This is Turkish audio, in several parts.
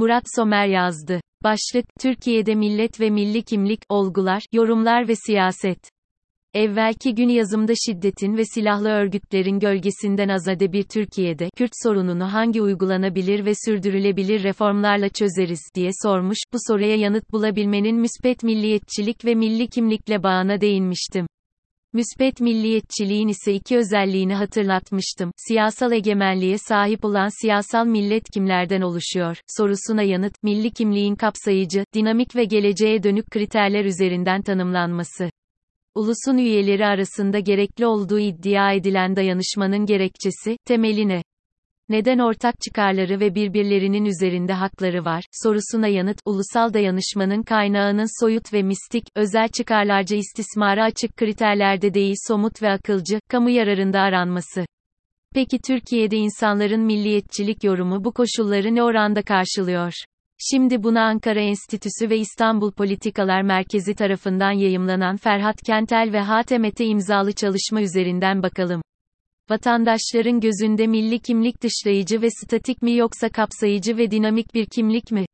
Murat Somer yazdı. Başlık, Türkiye'de millet ve milli kimlik, olgular, yorumlar ve siyaset. Evvelki gün yazımda şiddetin ve silahlı örgütlerin gölgesinden azade bir Türkiye'de, Kürt sorununu hangi uygulanabilir ve sürdürülebilir reformlarla çözeriz, diye sormuş, bu soruya yanıt bulabilmenin müspet milliyetçilik ve milli kimlikle bağına değinmiştim. Müspet milliyetçiliğin ise iki özelliğini hatırlatmıştım. Siyasal egemenliğe sahip olan siyasal millet kimlerden oluşuyor? Sorusuna yanıt, milli kimliğin kapsayıcı, dinamik ve geleceğe dönük kriterler üzerinden tanımlanması. Ulusun üyeleri arasında gerekli olduğu iddia edilen dayanışmanın gerekçesi, temeli ne? Neden ortak çıkarları ve birbirlerinin üzerinde hakları var? Sorusuna yanıt, ulusal dayanışmanın kaynağının soyut ve mistik, özel çıkarlarca istismara açık kriterlerde değil somut ve akılcı, kamu yararında aranması. Peki Türkiye'de insanların milliyetçilik yorumu bu koşulları ne oranda karşılıyor? Şimdi buna Ankara Enstitüsü ve İstanbul Politikalar Merkezi tarafından yayımlanan Ferhat Kentel ve Hatemete imzalı çalışma üzerinden bakalım. Vatandaşların gözünde milli kimlik dışlayıcı ve statik mi yoksa kapsayıcı ve dinamik bir kimlik mi?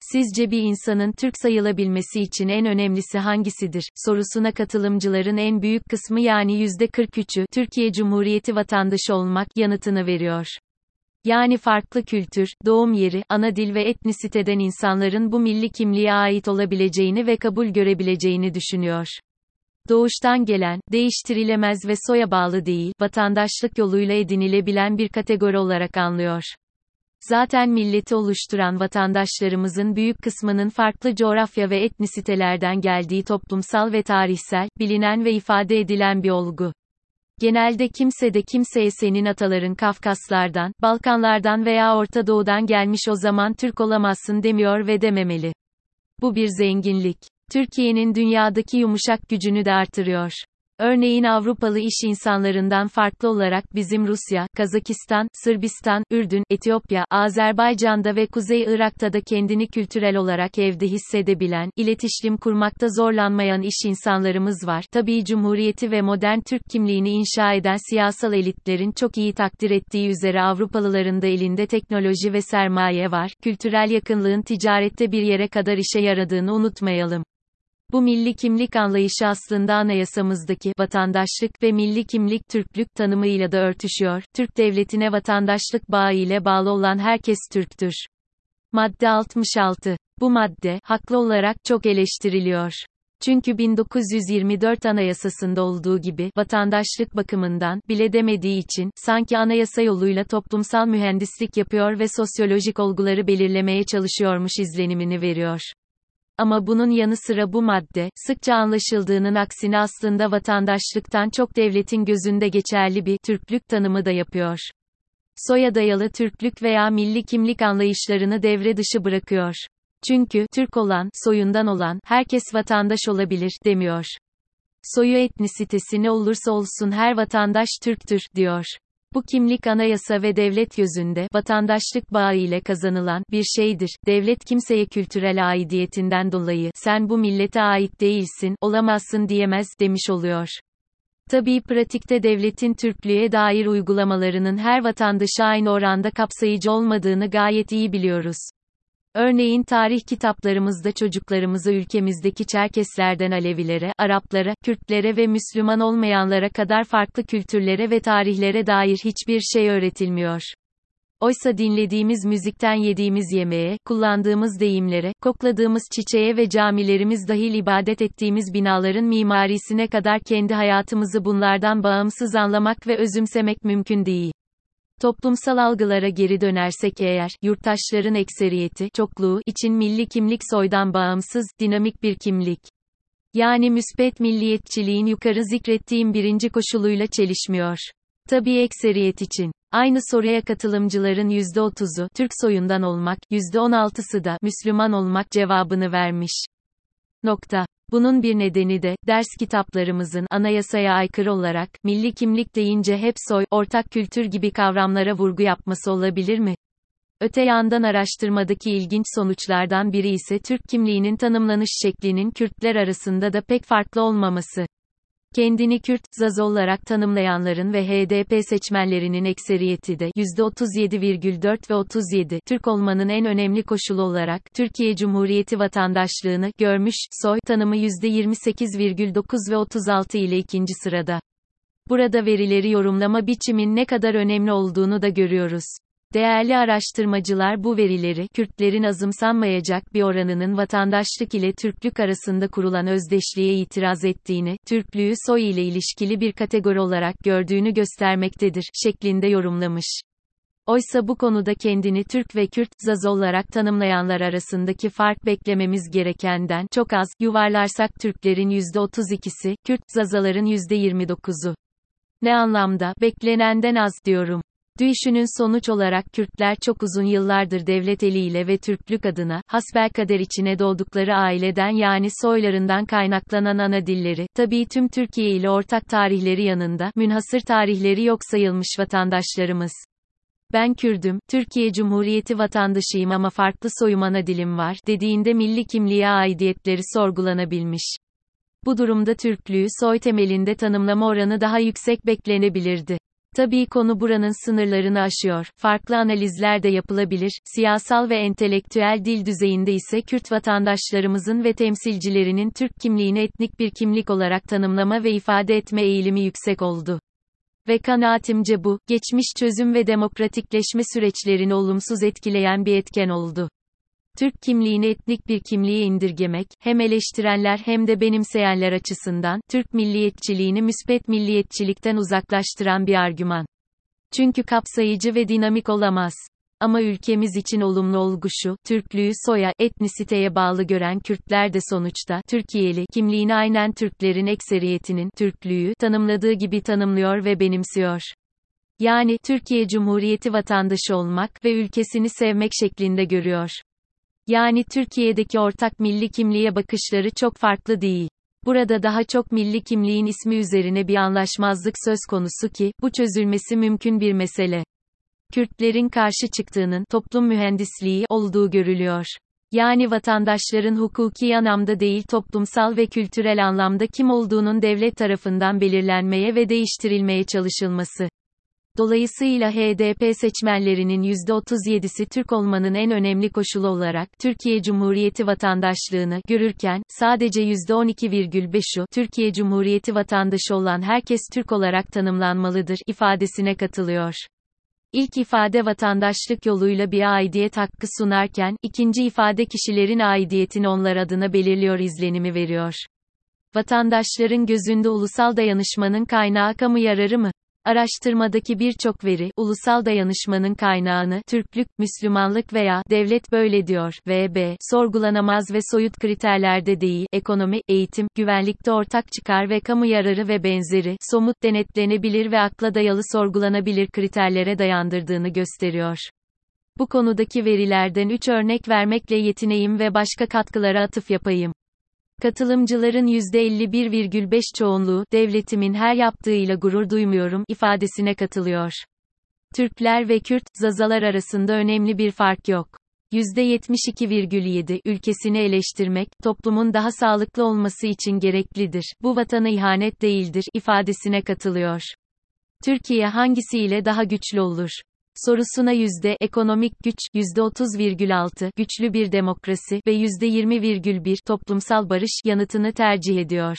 Sizce bir insanın Türk sayılabilmesi için en önemlisi hangisidir? sorusuna katılımcıların en büyük kısmı yani %43'ü Türkiye Cumhuriyeti vatandaşı olmak yanıtını veriyor. Yani farklı kültür, doğum yeri, ana dil ve etnisiteden insanların bu milli kimliğe ait olabileceğini ve kabul görebileceğini düşünüyor. Doğuştan gelen, değiştirilemez ve soya bağlı değil, vatandaşlık yoluyla edinilebilen bir kategori olarak anlıyor. Zaten milleti oluşturan vatandaşlarımızın büyük kısmının farklı coğrafya ve etnisitelerden geldiği toplumsal ve tarihsel, bilinen ve ifade edilen bir olgu. Genelde kimse de kimseye senin ataların Kafkaslardan, Balkanlardan veya Orta Doğu'dan gelmiş o zaman Türk olamazsın demiyor ve dememeli. Bu bir zenginlik. Türkiye'nin dünyadaki yumuşak gücünü de artırıyor. Örneğin Avrupalı iş insanlarından farklı olarak bizim Rusya, Kazakistan, Sırbistan, Ürdün, Etiyopya, Azerbaycan'da ve Kuzey Irak'ta da kendini kültürel olarak evde hissedebilen, iletişim kurmakta zorlanmayan iş insanlarımız var. Tabii Cumhuriyeti ve modern Türk kimliğini inşa eden siyasal elitlerin çok iyi takdir ettiği üzere Avrupalıların da elinde teknoloji ve sermaye var. Kültürel yakınlığın ticarette bir yere kadar işe yaradığını unutmayalım. Bu milli kimlik anlayışı aslında anayasamızdaki vatandaşlık ve milli kimlik Türklük tanımıyla da örtüşüyor. Türk devletine vatandaşlık bağı ile bağlı olan herkes Türktür. Madde 66. Bu madde haklı olarak çok eleştiriliyor. Çünkü 1924 Anayasası'nda olduğu gibi vatandaşlık bakımından bile demediği için sanki anayasa yoluyla toplumsal mühendislik yapıyor ve sosyolojik olguları belirlemeye çalışıyormuş izlenimini veriyor. Ama bunun yanı sıra bu madde, sıkça anlaşıldığının aksine aslında vatandaşlıktan çok devletin gözünde geçerli bir Türklük tanımı da yapıyor. Soya dayalı Türklük veya milli kimlik anlayışlarını devre dışı bırakıyor. Çünkü Türk olan, soyundan olan herkes vatandaş olabilir demiyor. Soyu etnisitesi ne olursa olsun her vatandaş Türktür diyor. Bu kimlik anayasa ve devlet gözünde vatandaşlık bağı ile kazanılan bir şeydir. Devlet kimseye kültürel aidiyetinden dolayı sen bu millete ait değilsin, olamazsın diyemez demiş oluyor. Tabii pratikte devletin Türklüğe dair uygulamalarının her vatandaşı aynı oranda kapsayıcı olmadığını gayet iyi biliyoruz. Örneğin tarih kitaplarımızda çocuklarımıza ülkemizdeki Çerkeslerden Alevilere, Araplara, Kürtlere ve Müslüman olmayanlara kadar farklı kültürlere ve tarihlere dair hiçbir şey öğretilmiyor. Oysa dinlediğimiz müzikten yediğimiz yemeğe, kullandığımız deyimlere, kokladığımız çiçeğe ve camilerimiz dahil ibadet ettiğimiz binaların mimarisine kadar kendi hayatımızı bunlardan bağımsız anlamak ve özümsemek mümkün değil. Toplumsal algılara geri dönersek eğer, yurttaşların ekseriyeti, çokluğu için milli kimlik soydan bağımsız, dinamik bir kimlik. Yani müspet milliyetçiliğin yukarı zikrettiğim birinci koşuluyla çelişmiyor. Tabii ekseriyet için. Aynı soruya katılımcıların %30'u Türk soyundan olmak, %16'sı da Müslüman olmak cevabını vermiş. Nokta. Bunun bir nedeni de, ders kitaplarımızın, anayasaya aykırı olarak, milli kimlik deyince hep soy, ortak kültür gibi kavramlara vurgu yapması olabilir mi? Öte yandan araştırmadaki ilginç sonuçlardan biri ise Türk kimliğinin tanımlanış şeklinin Kürtler arasında da pek farklı olmaması. Kendini Kürt, Zaz olarak tanımlayanların ve HDP seçmenlerinin ekseriyeti de %37,4 ve 37 Türk olmanın en önemli koşulu olarak Türkiye Cumhuriyeti vatandaşlığını görmüş, soy tanımı %28,9 ve 36 ile ikinci sırada. Burada verileri yorumlama biçimin ne kadar önemli olduğunu da görüyoruz. Değerli araştırmacılar bu verileri, Kürtlerin azımsanmayacak bir oranının vatandaşlık ile Türklük arasında kurulan özdeşliğe itiraz ettiğini, Türklüğü soy ile ilişkili bir kategori olarak gördüğünü göstermektedir, şeklinde yorumlamış. Oysa bu konuda kendini Türk ve Kürt, Zaz olarak tanımlayanlar arasındaki fark beklememiz gerekenden çok az, yuvarlarsak Türklerin %32'si, Kürt, Zazaların %29'u. Ne anlamda, beklenenden az diyorum. Düşünün sonuç olarak Kürtler çok uzun yıllardır devlet eliyle ve Türklük adına, hasbelkader içine doğdukları aileden yani soylarından kaynaklanan ana dilleri, tabii tüm Türkiye ile ortak tarihleri yanında, münhasır tarihleri yok sayılmış vatandaşlarımız. Ben Kürdüm, Türkiye Cumhuriyeti vatandaşıyım ama farklı soyum ana dilim var, dediğinde milli kimliğe aidiyetleri sorgulanabilmiş. Bu durumda Türklüğü soy temelinde tanımlama oranı daha yüksek beklenebilirdi. Tabii konu buranın sınırlarını aşıyor. Farklı analizler de yapılabilir. Siyasal ve entelektüel dil düzeyinde ise Kürt vatandaşlarımızın ve temsilcilerinin Türk kimliğini etnik bir kimlik olarak tanımlama ve ifade etme eğilimi yüksek oldu. Ve kanaatimce bu, geçmiş çözüm ve demokratikleşme süreçlerini olumsuz etkileyen bir etken oldu. Türk kimliğini etnik bir kimliğe indirgemek, hem eleştirenler hem de benimseyenler açısından, Türk milliyetçiliğini müspet milliyetçilikten uzaklaştıran bir argüman. Çünkü kapsayıcı ve dinamik olamaz. Ama ülkemiz için olumlu olgu şu, Türklüğü soya, etnisiteye bağlı gören Kürtler de sonuçta, Türkiye'li, kimliğini aynen Türklerin ekseriyetinin, Türklüğü, tanımladığı gibi tanımlıyor ve benimsiyor. Yani, Türkiye Cumhuriyeti vatandaşı olmak ve ülkesini sevmek şeklinde görüyor. Yani Türkiye'deki ortak milli kimliğe bakışları çok farklı değil. Burada daha çok milli kimliğin ismi üzerine bir anlaşmazlık söz konusu ki, bu çözülmesi mümkün bir mesele. Kürtlerin karşı çıktığının toplum mühendisliği olduğu görülüyor. Yani vatandaşların hukuki anlamda değil toplumsal ve kültürel anlamda kim olduğunun devlet tarafından belirlenmeye ve değiştirilmeye çalışılması. Dolayısıyla HDP seçmenlerinin %37'si Türk olmanın en önemli koşulu olarak Türkiye Cumhuriyeti vatandaşlığını görürken sadece %12,5'u Türkiye Cumhuriyeti vatandaşı olan herkes Türk olarak tanımlanmalıdır ifadesine katılıyor. İlk ifade vatandaşlık yoluyla bir aidiyet hakkı sunarken, ikinci ifade kişilerin aidiyetini onlar adına belirliyor izlenimi veriyor. Vatandaşların gözünde ulusal dayanışmanın kaynağı kamu yararı mı? Araştırmadaki birçok veri, ulusal dayanışmanın kaynağını, Türklük, Müslümanlık veya, devlet böyle diyor, vb, sorgulanamaz ve soyut kriterlerde değil, ekonomi, eğitim, güvenlikte ortak çıkar ve kamu yararı ve benzeri, somut denetlenebilir ve akla dayalı sorgulanabilir kriterlere dayandırdığını gösteriyor. Bu konudaki verilerden 3 örnek vermekle yetineyim ve başka katkılara atıf yapayım. Katılımcıların %51,5 çoğunluğu, devletimin her yaptığıyla gurur duymuyorum, ifadesine katılıyor. Türkler ve Kürt, Zazalar arasında önemli bir fark yok. %72,7 ülkesini eleştirmek, toplumun daha sağlıklı olması için gereklidir. Bu vatana ihanet değildir, ifadesine katılıyor. Türkiye hangisiyle daha güçlü olur? Sorusuna yüzde ekonomik güç yüzde 30,6 güçlü bir demokrasi ve yüzde 20,1 toplumsal barış yanıtını tercih ediyor.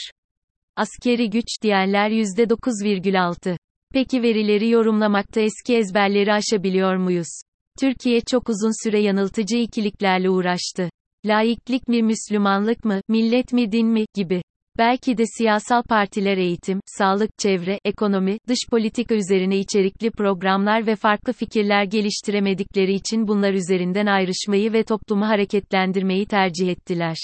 Askeri güç diyenler yüzde 9,6. Peki verileri yorumlamakta eski ezberleri aşabiliyor muyuz? Türkiye çok uzun süre yanıltıcı ikiliklerle uğraştı. Laiklik mi Müslümanlık mı, millet mi din mi, gibi. Belki de siyasal partiler eğitim, sağlık, çevre, ekonomi, dış politika üzerine içerikli programlar ve farklı fikirler geliştiremedikleri için bunlar üzerinden ayrışmayı ve toplumu hareketlendirmeyi tercih ettiler.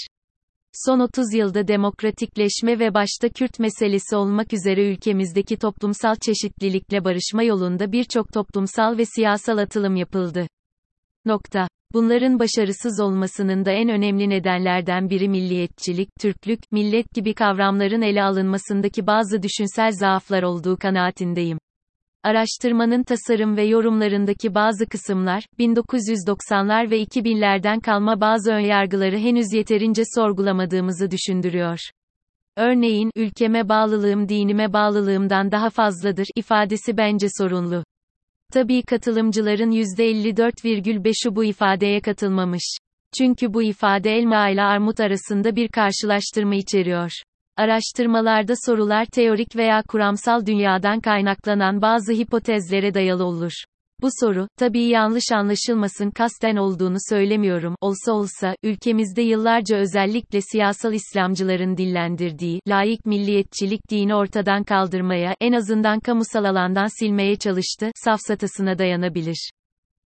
Son 30 yılda demokratikleşme ve başta Kürt meselesi olmak üzere ülkemizdeki toplumsal çeşitlilikle barışma yolunda birçok toplumsal ve siyasal atılım yapıldı. Nokta. Bunların başarısız olmasının da en önemli nedenlerden biri milliyetçilik, Türklük, millet gibi kavramların ele alınmasındaki bazı düşünsel zaaflar olduğu kanaatindeyim. Araştırmanın tasarım ve yorumlarındaki bazı kısımlar, 1990'lar ve 2000'lerden kalma bazı önyargıları henüz yeterince sorgulamadığımızı düşündürüyor. Örneğin, ülkeme bağlılığım dinime bağlılığımdan daha fazladır ifadesi bence sorunlu. Tabii katılımcıların %54,5'u bu ifadeye katılmamış. Çünkü bu ifade elma ile armut arasında bir karşılaştırma içeriyor. Araştırmalarda sorular teorik veya kuramsal dünyadan kaynaklanan bazı hipotezlere dayalı olur. Bu soru, tabii yanlış anlaşılmasın kasten olduğunu söylemiyorum, olsa olsa, ülkemizde yıllarca özellikle siyasal İslamcıların dillendirdiği, laik milliyetçilik dini ortadan kaldırmaya, en azından kamusal alandan silmeye çalıştı, safsatasına dayanabilir.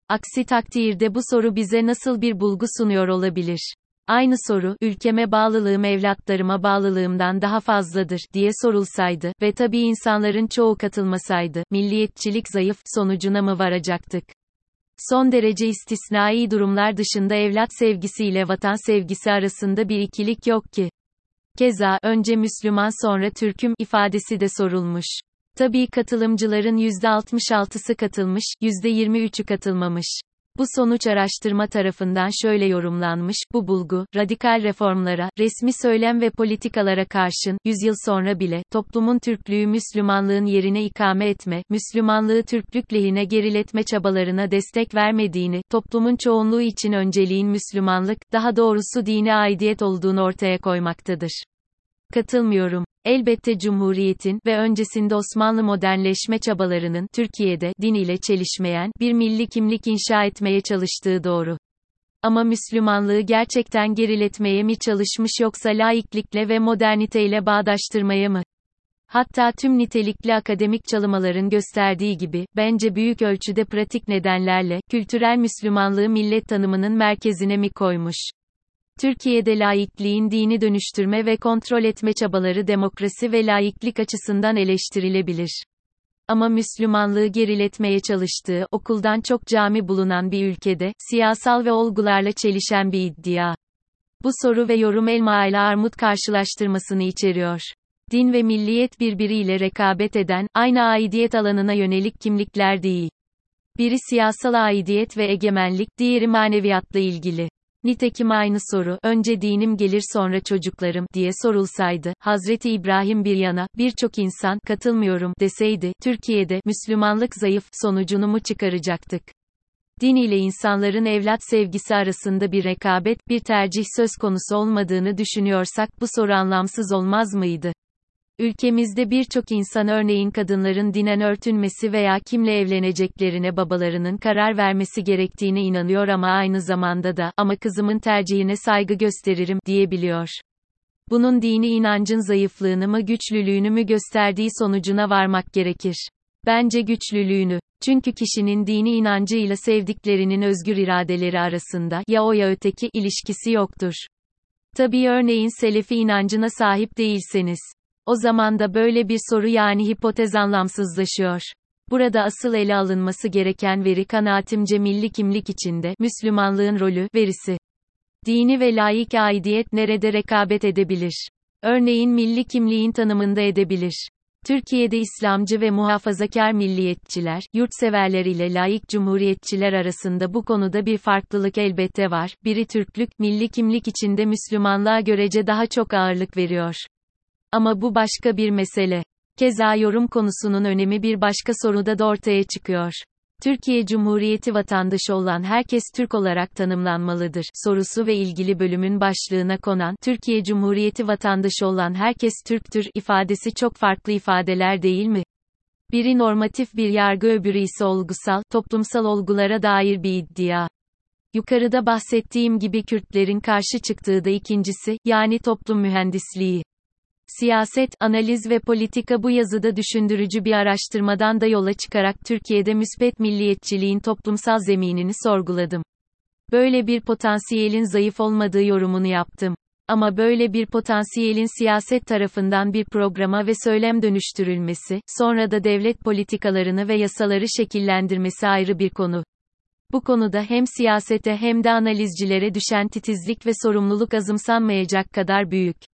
Aksi takdirde bu soru bize nasıl bir bulgu sunuyor olabilir? Aynı soru, ülkeme bağlılığım evlatlarıma bağlılığımdan daha fazladır, diye sorulsaydı ve tabii insanların çoğu katılmasaydı, milliyetçilik zayıf, sonucuna mı varacaktık? Son derece istisnai durumlar dışında evlat sevgisiyle vatan sevgisi arasında bir ikilik yok ki. Keza, önce Müslüman sonra Türk'üm ifadesi de sorulmuş. Tabii katılımcıların %66'sı katılmış, %23'ü katılmamış. Bu sonuç araştırma tarafından şöyle yorumlanmış, bu bulgu, radikal reformlara, resmi söylem ve politikalara karşın, yüzyıl sonra bile, toplumun Türklüğü Müslümanlığın yerine ikame etme, Müslümanlığı Türklük lehine geriletme çabalarına destek vermediğini, toplumun çoğunluğu için önceliğin Müslümanlık, daha doğrusu dine aidiyet olduğunu ortaya koymaktadır. Katılmıyorum. Elbette Cumhuriyet'in ve öncesinde Osmanlı modernleşme çabalarının Türkiye'de din ile çelişmeyen bir milli kimlik inşa etmeye çalıştığı doğru. Ama Müslümanlığı gerçekten geriletmeye mi çalışmış yoksa laiklikle ve moderniteyle bağdaştırmaya mı? Hatta tüm nitelikli akademik çalımaların gösterdiği gibi, bence büyük ölçüde pratik nedenlerle, kültürel Müslümanlığı millet tanımının merkezine mi koymuş? Türkiye'de laikliğin dini dönüştürme ve kontrol etme çabaları demokrasi ve laiklik açısından eleştirilebilir. Ama Müslümanlığı geriletmeye çalıştığı, okuldan çok cami bulunan bir ülkede, siyasal ve olgularla çelişen bir iddia. Bu soru ve yorum elma ile armut karşılaştırmasını içeriyor. Din ve milliyet birbiriyle rekabet eden, aynı aidiyet alanına yönelik kimlikler değil. Biri siyasal aidiyet ve egemenlik, diğeri maneviyatla ilgili. Nitekim aynı soru, önce dinim gelir sonra çocuklarım, diye sorulsaydı, Hazreti İbrahim bir yana, birçok insan, katılmıyorum, deseydi, Türkiye'de, Müslümanlık zayıf, sonucunu mu çıkaracaktık? Din ile insanların evlat sevgisi arasında bir rekabet, bir tercih söz konusu olmadığını düşünüyorsak, bu soru anlamsız olmaz mıydı? Ülkemizde birçok insan örneğin kadınların dinen örtünmesi veya kimle evleneceklerine babalarının karar vermesi gerektiğine inanıyor ama aynı zamanda da, ama kızımın tercihine saygı gösteririm, diyebiliyor. Bunun dini inancın zayıflığını mı güçlülüğünü mü gösterdiği sonucuna varmak gerekir. Bence güçlülüğünü. Çünkü kişinin dini inancıyla sevdiklerinin özgür iradeleri arasında, ya o ya öteki, ilişkisi yoktur. Tabii örneğin Selefi inancına sahip değilseniz. O zaman da böyle bir soru yani hipotez anlamsızlaşıyor. Burada asıl ele alınması gereken veri kanaatimce milli kimlik içinde Müslümanlığın rolü verisi. Dini ve laik aidiyet nerede rekabet edebilir? Örneğin milli kimliğin tanımında edebilir. Türkiye'de İslamcı ve muhafazakar milliyetçiler, yurtseverler ile laik cumhuriyetçiler arasında bu konuda bir farklılık elbette var. Biri Türklük, milli kimlik içinde Müslümanlığa görece daha çok ağırlık veriyor. Ama bu başka bir mesele. Keza yorum konusunun önemi bir başka soruda da ortaya çıkıyor. Türkiye Cumhuriyeti vatandaşı olan herkes Türk olarak tanımlanmalıdır sorusu ve ilgili bölümün başlığına konan Türkiye Cumhuriyeti vatandaşı olan herkes Türktür ifadesi çok farklı ifadeler değil mi? Biri normatif bir yargı öbürü ise olgusal, toplumsal olgulara dair bir iddia. Yukarıda bahsettiğim gibi Kürtlerin karşı çıktığı da ikincisi, yani toplum mühendisliği. Siyaset, analiz ve politika bu yazıda düşündürücü bir araştırmadan da yola çıkarak Türkiye'de müspet milliyetçiliğin toplumsal zeminini sorguladım. Böyle bir potansiyelin zayıf olmadığı yorumunu yaptım. Ama böyle bir potansiyelin siyaset tarafından bir programa ve söylem dönüştürülmesi, sonra da devlet politikalarını ve yasaları şekillendirmesi ayrı bir konu. Bu konuda hem siyasete hem de analizcilere düşen titizlik ve sorumluluk azımsanmayacak kadar büyük.